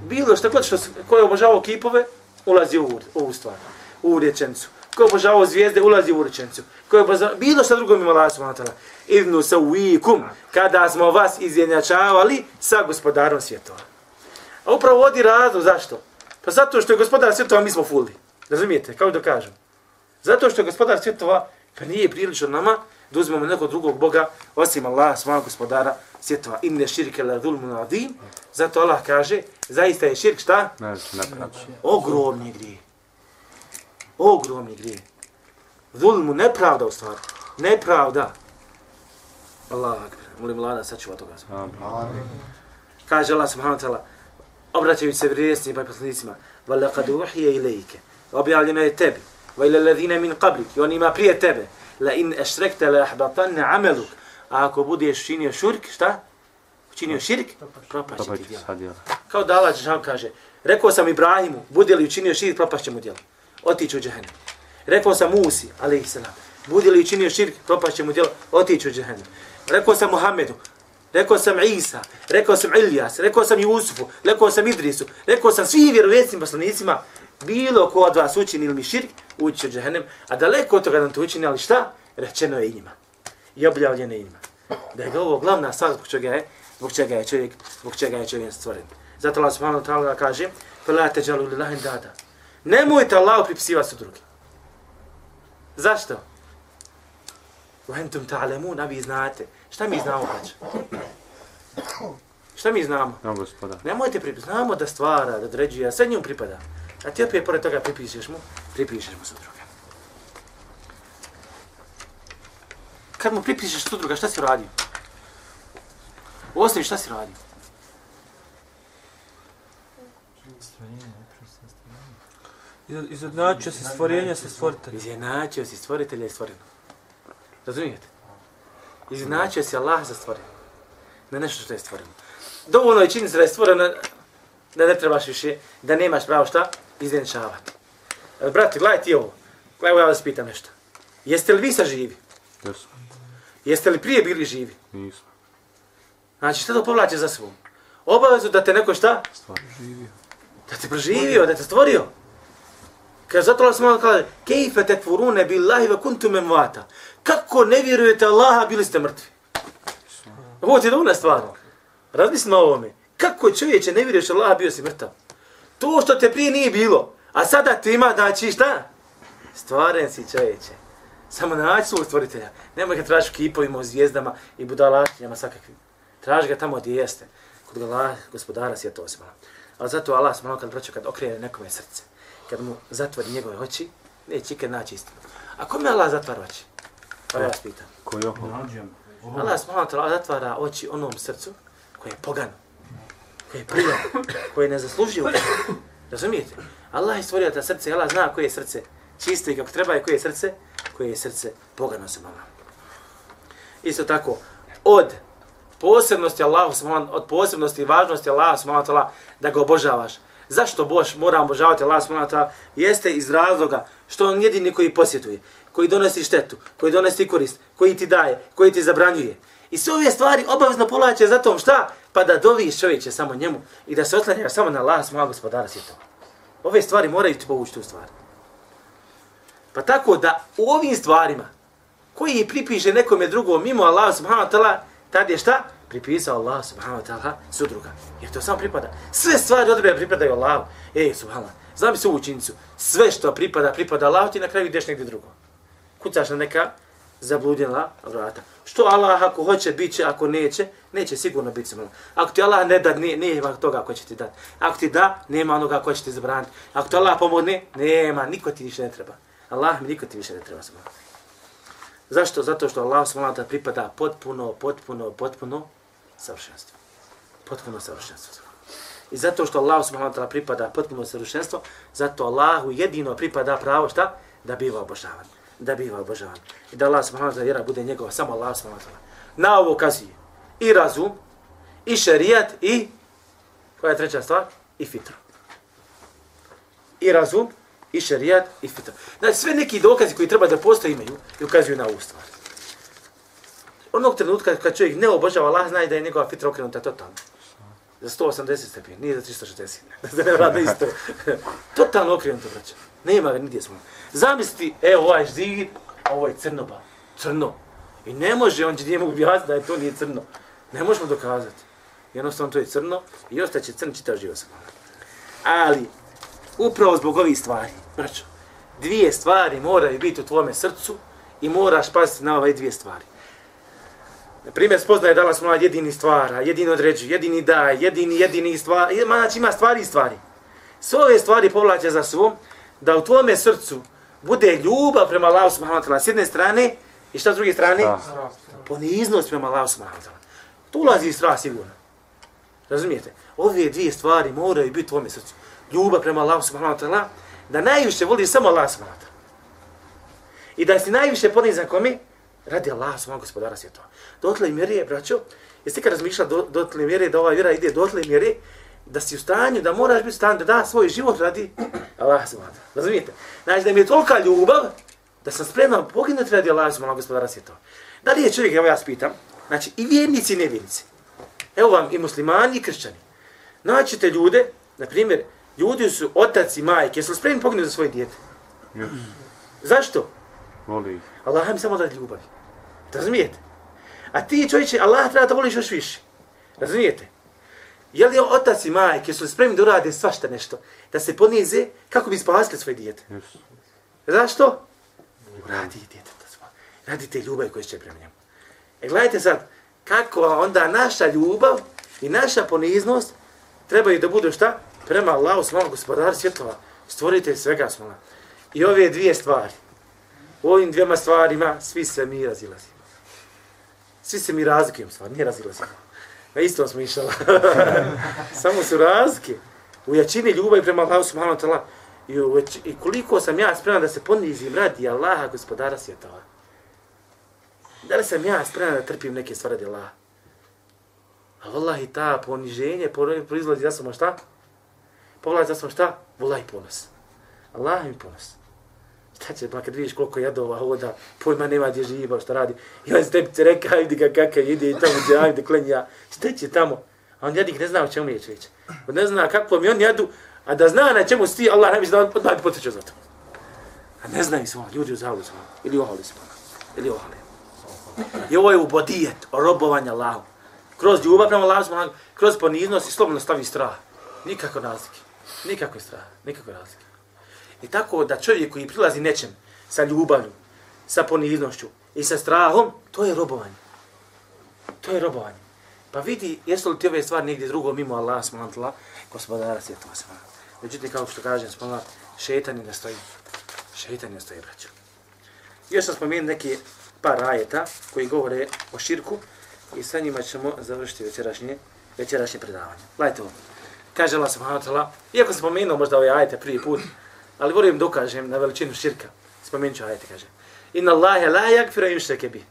Bilo što god što ko je obožavao kipove, ulazi u ovu- stvar, u rječencu. Ko je obožavao zvijezde, ulazi u rječencu. Ko je obožavao, bilo što drugo mimo Allah subhanahu wa ta'ala. Idnu se uvikum, kada smo vas izjednjačavali sa gospodarom svjetova. A upravo vodi razlog, zašto? Pa zato što je gospodar svjetova, mi smo fulli. Razumijete? Kao da kažem. Zato što je gospodar svjetova, pa nije prilično nama da uzmemo nekog drugog Boga, osim Allah, svojeg gospodara svjetova. Inne širke la zulmu nadim. Zato Allah kaže, zaista je širk šta? Ogromni grije. Ogromni grije. Zulmu, nepravda u stvari. Nepravda. Allah, akbar. molim Lada, sačuva toga. Amin. Kaže Allah subhanahu wa ta'ala, obraćajući se vrijesnicima i poslanicima, وَلَقَدْ uhiye ilike, objavljeno je tebi, وَإِلَى الَّذِينَ min qablik, i onima prije tebe, la in ešrekte la ahbatanne ameluk, a ako budeš činio širk, šta? Činio širk, propašće To pa ti će djelo. sad jel. Kao da Allah Žešan kaže, rekao sam Ibrahimu, bude li učinio širk, propašće mu djelo. Otići u džehennem. Rekao sam Musi, alaihissalam, bude li učinio širk, propašće mu djelo, otići u džehennem. Rekao sam Muhammedu, rekao sam Isa, rekao sam Ilijas, rekao sam Jusufu, rekao sam Idrisu, rekao sam svim vjerovjesnim poslanicima, bilo ko od vas učini ili mi širk, ući će u džehennem, a daleko od toga da nam to učini, ali šta? Rečeno je i njima. I objavljeno je i njima. Da je ovo glavna stvar zbog čega je, zbog čega je čovjek, zbog čega je čovjek stvoren. Zato Allah subhanahu wa ta'ala kaže, فَلَا تَجَلُوا لِلَهِ dada. Nemojte Allahu pripisivati su drugi. Zašto? Uhentum ta'alemun, a vi znate. Šta mi znamo, brać? Šta mi znamo? Znamo, gospoda. Nemojte pripisati. Znamo da stvara, da dređuje, sve njom pripada. A ti opet pored toga pripišeš mu, pripišeš mu sudruga. Kad mu pripišeš sudruga, šta si radio? U osnovi šta si radio? Strenje. Izjednačio si stvorenje sa stvoriteljem. Izjednačio si stvoritelja i stvoreno. Razumijete? Izjednačio si Allah za stvoreno. na nešto što je stvoreno. Dovoljno je činjenica da je stvoreno da ne trebaš više, da nemaš pravo šta? Izvjenčavati. E, Brate, gledaj ti ovo. Gledaj, ja vas pitam nešto. Jeste li vi sad živi? Jesu. Jeste li prije bili živi? Nismo. Znači, šta to povlače za svom? Obavezu da te neko šta? Stvarno. Da te proživio, da te stvorio. Kaže, zato Allah smo kaže, kejfe tekfurune billahi ve kuntum emvata. Kako ne vjerujete Allaha, bili ste mrtvi. Ovo ti je dovoljna stvar. Razmisli na ovome. Kako čovječe ne vjeruješ Allaha, bio si mrtav. To što te prije nije bilo, a sada ti ima, znači šta? Stvaren si čovječe. Samo naći svog stvoritelja. Nemoj ga tražiš u kipovima, u zvijezdama i budalaštinjama svakakvim. Traži ga tamo gdje jeste. Kod Allah, gospodara svjetova smala. Ali zato Allah smala kad braću, kad okrene nekome srce, kad mu zatvori njegove oči, neće ikad naći istinu. A kome Allah zatvara oči? Pa ja vas pitam. Ko je ovo? Allah smala zatvara oči onom srcu koje je pogano, koje je prljavo, koje ne zaslužio. Razumijete? Allah je stvorio ta srce, Allah zna koje je srce čisto i kako treba i koje je srce, koje je srce pogano se mama. Isto tako, od posebnosti Allahu subhanahu od posebnosti i važnosti Allaha subhanahu wa ta'ala da ga obožavaš. Zašto Bož mora obožavati Allah subhanahu wa ta'ala? Jeste iz razloga što on jedini koji posjetuje, koji donosi štetu, koji donosi korist, koji ti daje, koji ti zabranjuje. I sve ove stvari obavezno polače za tom šta? Pa da doviš čovječe samo njemu i da se oslanjaš samo na Allah, subhanahu gospodara svjetova. Ove stvari moraju ti povući tu stvar. Pa tako da u ovim stvarima koji pripiše nekome drugom mimo Allah subhanahu wa ta'ala, tad je šta? Pripisao Allah subhanahu wa ta'ala sudruga. Jer to samo pripada. Sve stvari odrebe pripadaju Allahu. Ej, subhanallah, znam se ovu učinicu. Sve što pripada, pripada Allahu, ti na kraju ideš negdje drugo. Kucaš na neka zabludjela vrata. Što Allah ako hoće, bit će, ako neće, neće sigurno biti subhanallah. Ako ti Allah ne da, nije, nema toga ko će ti dati. Ako ti da, nema onoga ko će ti zabraniti. Ako ti Allah pomogne, nema, niko ti više ne treba. Allah mi niko ti više ne treba subhanallah. Zašto? Zato što Allah subhanahu wa ta'ala pripada potpuno, potpuno, potpuno savršenstvo. Potpuno savršenstvo. I zato što Allah subhanahu wa ta'ala pripada potpuno savršenstvo, zato Allahu jedino pripada pravo šta? Da biva obožavan. Da biva obožavan. I da Allah subhanahu wa ta'ala vjera bude njegova, samo Allah subhanahu wa ta'ala. Na ovo kazuje i razum, i šerijat, i koja je treća stvar? I fitru. I razum, i šerijat, i fitru. Znači sve neki dokazi koji treba da postoje imaju i ukazuju na ovu stvar. Onog trenutka kad čovjek ne obožava Allah, zna da je njegova fitra okrenuta totalno. Za 180 stepeni, nije za 360. Da se ne isto. totalno okrenuto, braća. Nema ga nigdje smo. Zamisli, evo ovaj zid, a ovo je crno ba. Crno. I ne može on će njemu objasniti da je to nije crno. Ne možemo dokazati. Jednostavno to je crno i ostaće crn čitav život sa Ali, upravo zbog ovih stvari, braćo, dvije stvari moraju biti u tvome srcu i moraš paziti na ove dvije stvari. Na primjer, spoznaje da Allah smo jedini stvara, jedini određuje, jedini daje, jedini, jedini stvar, ima, znači ima stvari i stvari. Sve ove stvari povlače za svom, da u tvome srcu bude ljubav prema Allahu subhanahu wa ta'ala s jedne strane i šta s druge strane? Poniznost prema Allahu subhanahu wa ta'ala. Tu ulazi i strah sigurno. Razumijete? Ove dvije stvari moraju biti u tvome srcu. Ljubav prema Allahu subhanahu wa ta'ala, da najviše voliš samo Allah subhanahu wa ta'ala. I da si najviše ponizan kome? Radi Allah subhanahu gospodara svjetova. Dotle mjere je, braćo, jesi kad razmišlja do, dotle mjere da ova vjera ide dotle mjere da si u stanju, da moraš biti u stanju da da svoj život radi Allah subhanahu Razumijete? Znači da mi je tolika ljubav da sam spreman poginuti radi Allah subhanahu gospodara svjetova. Da li je čovjek, evo ja spitam, znači i vjernici i nevjernici. Evo vam i muslimani i kršćani. Naćete ljude, na primjer, ljudi su otac i majke, jesu spremni poginuti za svoje dijete? Yes. Zašto? Voli ih. Allah mi samo da ljubavi. Razumijete? A ti čovječe, Allah treba da voliš još više. Razumijete? Je li otac i majke su spremni da urade svašta nešto, da se ponize kako bi spasili svoje dijete? Yes. Zašto? Radi dijete. Radi te ljubavi koje će prema njemu. E gledajte sad, kako onda naša ljubav i naša poniznost trebaju da budu šta? Prema Allahu svom gospodar svjetova, stvoritelj svega smola. I ove dvije stvari, u ovim dvijema stvarima svi se mi razilazimo. Svi se mi razlikujemo stvar, nije razilazimo. Na istom smo išala. Samo su razlike. U jačini ljubavi prema Allahu subhanahu wa ta'ala i, u i koliko sam ja spreman da se ponizim radi Allaha gospodara svjetova. Da li sam ja spreman da trpim neke stvari radi Allaha? A vallahi ta poniženje proizlazi za samo šta? Pogledaj za samo šta? Vallahi ponos. Allah mi ponos. Šta će, pa kad vidiš koliko jadova hoda, pojma nema gdje živa, šta radi. I on se tebi se reka, ajde ga kakav ide i tamo gdje, ajde, klenja. Šta će tamo? A on jadik ne zna o čemu je čovječ. On ne zna kako mi on jadu, a da zna na čemu sti, Allah ne bi znao, odmah bi potrećao za to. A ne znaju se ljudi u zavodu se ili ohali se ili ohali. I ovo je ubodijet, robovanje Allahu. Kroz ljubav prema Allahu, smo, kroz poniznost i slobodno stavi strah. Nikako razlike. Nikako strah, nikako razlike. I tako da čovjek koji prilazi nečem sa ljubavlju, sa poniznošću i sa strahom, to je robovanje. To je robovanje. Pa vidi, jesu li ti ove stvari negdje drugo mimo Allah, smantala, gospodara svjetova se Međutim, kao što kažem, smantala, šetan da stoji. Šetan je stoji, braću. Još sam spomenuo neki par ajeta koji govore o širku i sa njima ćemo završiti večerašnje, večerašnje predavanje. Gledajte ovo. Kaže Allah subhanahu wa ta'ala, iako sam spomenuo možda ove ajete prvi put, ali volim dokažem na veličinu širka. Spomenut ću ajete, kaže. Inna Allahe la yakfira yushrake bi.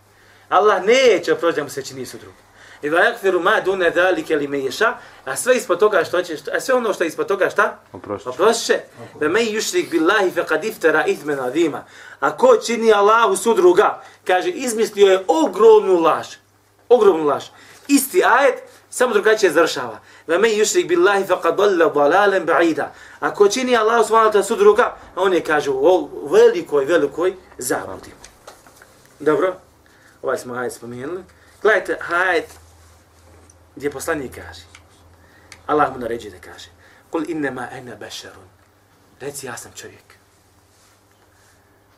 Allah neće oproći da mu se čini su drugi. I da yakfiru ma dune dalike li me ješa, a sve ispod toga što će, a sve ono što je ispod toga šta? Oprošće. Oprošće. Ve me yushrik billahi faqad iftara ithman azima. A ko čini Allahu sudruga, kaže izmislio je ogromnu laž. Ogromnu laž. Isti ajet samo drugačije završava. Ve me yushrik billahi faqad dalla dalalan ba'ida. A čini Allahu subhanahu wa ta'ala sudruga, on je kaže o velikoj velikoj zabludi. Dobro. Ovaj smo ajet spomenuli. Gledajte, ajet gdje poslanik kaže. Allah mu naređuje da kaže. Kul innama ana basharun. Reci ja sam čovjek.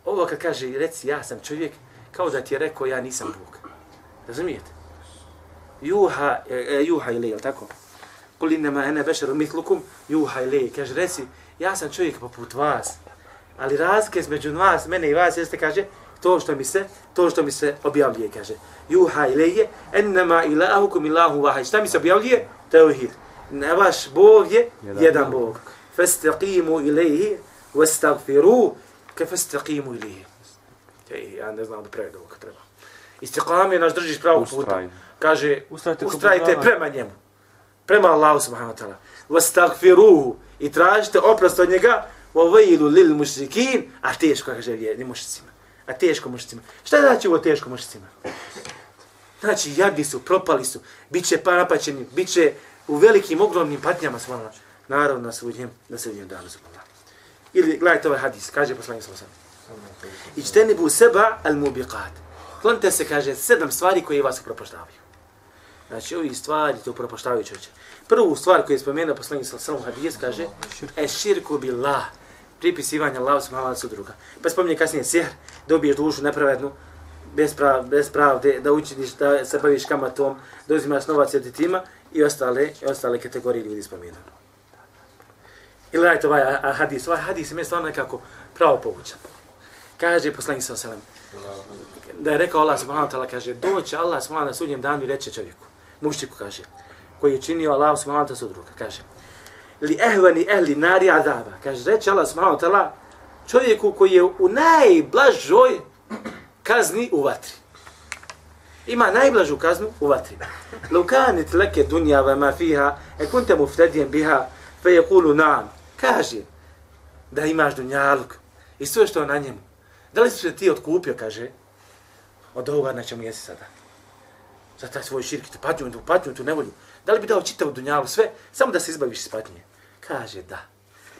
Ovo kad kaže reci ja sam čovjek, kao da ti je rekao ja nisam Bog. Razumijete? Juha, e, e, juha ili, je tako? Kul innama ena bešarun mitlukum, juha ili. Kaže, reci, ja sam čovjek poput vas. Ali razlike između vas, mene i vas, jeste, kaže, to što mi se, to što mi se objavljuje, kaže. Juha ilije, ennama ilahukum ilahu vahaj. Šta mi se objavljuje? Teuhid. Ne vaš Bog je jedan, jedan Bog. Fastaqimu ilaihi, wastagfiru, ke fastaqimu ilaihi. Ja ne znam da prevedu ovo treba. Istiqam je naš držiš pravog puta. Kaže, Ustrajte ustrajte prema njemu. Prema Allahu subhanahu wa ta'ala. Wastagfiruhu. I tražite oprost od njega. Wa vailu lil mušrikin. A teško, kaže vjerni mušicima. A teško mušicima. Šta znači ovo teško mušicima? Znači, jadni su, propali su, bit će parapaćeni, bit će u velikim, ogromnim patnjama svala. Naravno, na sudnjem, na sudnjem danu svala. Ili, gledajte ovaj hadis, kaže poslanik svala. Ičteni bu seba al mubiqat. Klonite se, kaže, sedam stvari koje vas upropaštavaju. Znači, ovi stvari to upropaštavaju čovječe. Prvu stvar koju je spomenuo poslanik svala hadis, kaže, e širku billah pripisivanje Allahu subhanahu wa sudruga. Pa spominje kasnije sihr, dobiješ dušu nepravednu, bez, prav, bez pravde, da učiniš, da se baviš kamatom, da uzimaš novac od tima i ostale, i ostale kategorije ljudi spominu. I gledajte ovaj hadis, ovaj hadis je meni stvarno nekako pravo povučan. Kaže poslanik sa osalem, da je rekao Allah subhanahu wa ta'ala, kaže, doće Allah subhanahu na sudnjem danu i reče čovjeku, muščiku kaže, koji je činio Allah subhanahu wa ta'ala sudruga, kaže, li ehvani ehli nari adaba, Kaže, reče Allah subhanahu wa ta'ala, čovjeku koji je u najblažoj kazni u vatri. Ima najblažu kaznu u vatri. Lukanit leke dunja ve ma fiha, e kunte muftedijen biha, fe je kulu nam. Kaže, da imaš dunjaluk i sve što je na njemu. Da li si se ti otkupio, kaže, od ovoga na čemu jesi sada? Za taj svoj širk, tu patnju, tu patnju, tu nevolju. Da li bi dao čitavu dunjalu sve, samo da se izbaviš iz patnje? Kaže, da.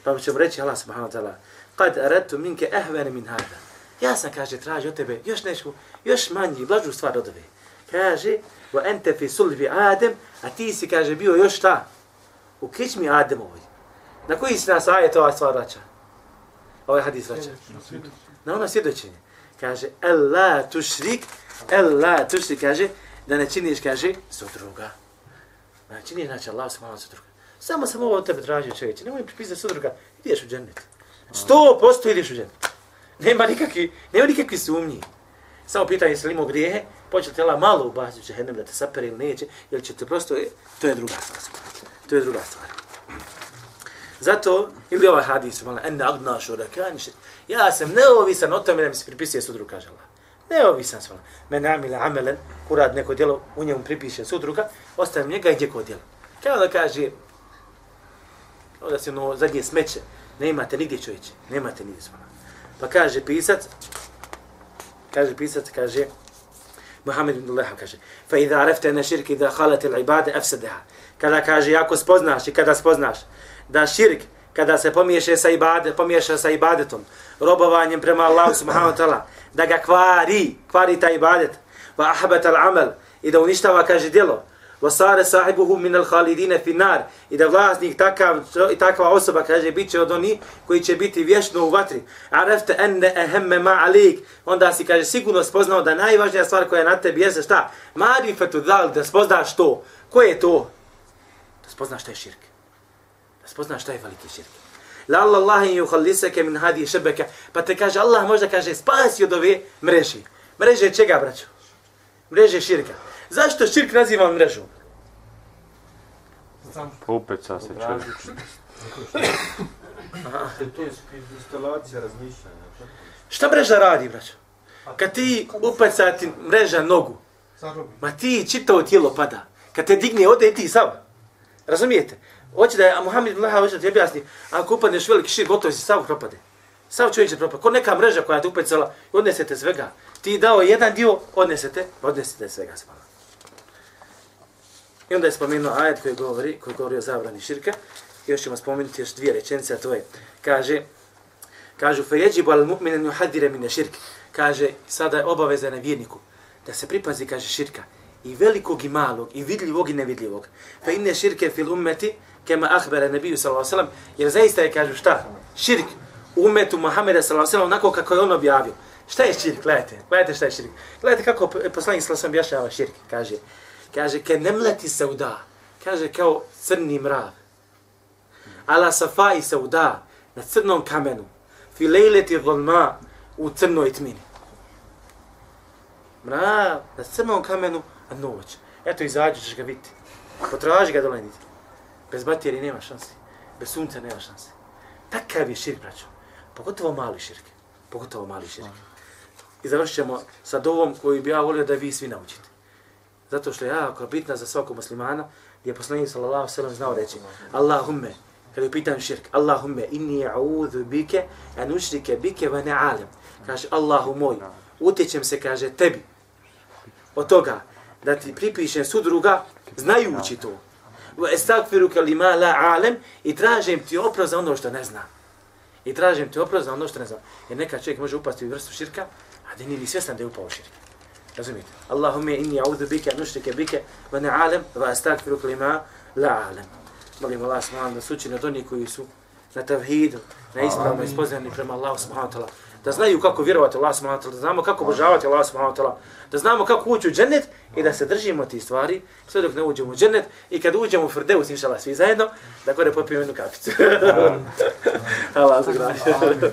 Pa ćemo reći Allah subhanahu wa ta'ala, kad aradtu minke ehvene min hada. Ja sam, kaže, tražio od tebe još nešto, još manji, blažu stvar od ove. Kaže, wa ente fi sulbi Adem, a ti si, kaže, bio još šta? U kičmi Ademovoj. Na koji si nas ajet ova stvar vraća? Ovaj hadis vraća. Na ono svjedočenje. Kaže, el la tušrik, el la tušrik, kaže, da ne činiš, kaže, sudruga. Da ne činiš, znači, Allah subhanahu wa sudruga. Samo sam ovo od tebe tražio čovječe, nemoj pripisati sudruga, ideš u džennet. Sto posto ideš u džennet. Nema nikakvi, nema nikakvi sumnji. Samo pitanje se li imao grijehe, počeo te Allah malo ubaciti u džehennem da te sapere ili neće, ili će te prosto, e, to je druga stvar. To je druga stvar. Zato, ili ovaj hadis, malo, en agna šurakani. Ja sam neovisan o tome da mi se pripisuje sudru, kaže Allah. Neovisan svala. Men amila amelen, kurad neko djelo, u njemu pripiše sudruga, ostavim njega i gdje ko djelo. Kao da kaže, kao da se ono zadnje smeće, ne imate nigdje čovječe, nemate nigdje svala. Pa kaže pisac, kaže pisac, kaže, Muhammed ibn Allah kaže, fa idha arefte na širk idha khalat al ibade. Kada kaže, ako spoznaš i kada spoznaš da širk, kada se pomiješe sa ibade, pomiješa sa ibadetom, robovanjem prema Allahu subhanahu wa ta'ala, da ga kvari, kvari taj ibadet, va ahbat al amal, i da uništava, kaže, djelo, wa sare sahibuhu min al khalidine fi nar, i da vlasnik takav, i takva osoba, kaže, bit će od oni koji će biti vječno u vatri. Arefte enne ehemme ma alik, onda si, kaže, sigurno spoznao da najvažnija stvar koja je na tebi jeste šta? Marifetu dal, da spoznaš to. Ko je to? Da spoznaš šta je širk. Da spoznaš šta je veliki širk. La Allah in yuhallisaka min hadi shabaka. Pa te kaže Allah možda kaže spasi od ove mreže. Mreže čega braćo? Mreže širka. Zašto širk nazivam mrežom? Upeca se čovjek. To je instalacija razmišljanja. Šta mreža radi braćo? Kad ti upecati mreža nogu, ma ti čitavo tijelo pada. Kad te digne, ode i ti sav. Razumijete? Hoće da je, Muhammed ibn Laha hoće da ti objasni, ako upadneš veliki šir, gotovo si sav propade. Sav čovjek će propade. Ko neka mreža koja te upecala, odnesete svega. Ti dao jedan dio, odnesete, odnesete svega svala. I onda je spomenuo ajet koji govori, koji govori o zabrani širka. I još ćemo spomenuti još dvije rečenice, a to je, kaže, kažu, fe jeđibu al mu'minen juhadire mine širk. Kaže, sada je obaveza na vjerniku da se pripazi, kaže, širka. I velikog i malog, i vidljivog i nevidljivog. Fe inne širke fil ummeti, kema ahbere nebiju sallallahu sallam, jer zaista je, kažu, šta? Širk umetu Muhammeda sallallahu sallam onako kako je on objavio. Šta je širk? Gledajte, gledajte šta je širk. Gledajte kako poslanik sallallahu sallam objašnjava širk. Kaže, kaže, ke nemleti sauda, kaže, kao crni mrav. Ala safai sauda, na crnom kamenu, fi lejleti volma, u crnoj tmini. Mrav, na crnom kamenu, a noć. Eto, izađu, ćeš ga vidjeti. Potraži ga dole niti. Bez baterije nema šanse. Bez sunca nema šanse. Takav je širk, braćo. Pogotovo mali širk. Pogotovo mali širk. I završit ćemo sa dovom koju bi ja volio da vi svi naučite. Zato što je jako bitna za svakog muslimana, gdje je poslanik sallallahu sallam znao reći Allahumme, kada je pitan širk, Allahumme, inni a'udhu bike, an ušrike bike va ne'alem. Kaže, Allahu moj, utječem se, kaže, tebi od toga da ti pripišem sudruga znajući to. Wa estagfiruka lima la alem i tražim ti oprost za ono što ne znam. I tražim ti oprost za ono što ne znam. Jer neka čovjek može upasti u vrstu širka, a da nije ni svjestan da je upao u širka. Razumite? Allahumme inni a'udhu bika an ushrika bika wa ne alem wa estagfiruka lima la alem. Molim Allah subhanahu da se učini od onih koji su na tavhidu, na ispravno ispoznani prema Allahu subhanahu wa ta'ala. Da znaju kako vjerovati Allah subhanahu wa da znamo kako obožavati Allah subhanahu wa da znamo kako ući u džennet i da se držimo ti stvari sve dok ne uđemo u džennet i kad uđemo u Frdeus, inšala, svi zajedno, da gore popijemo jednu kapicu. Allah za građe.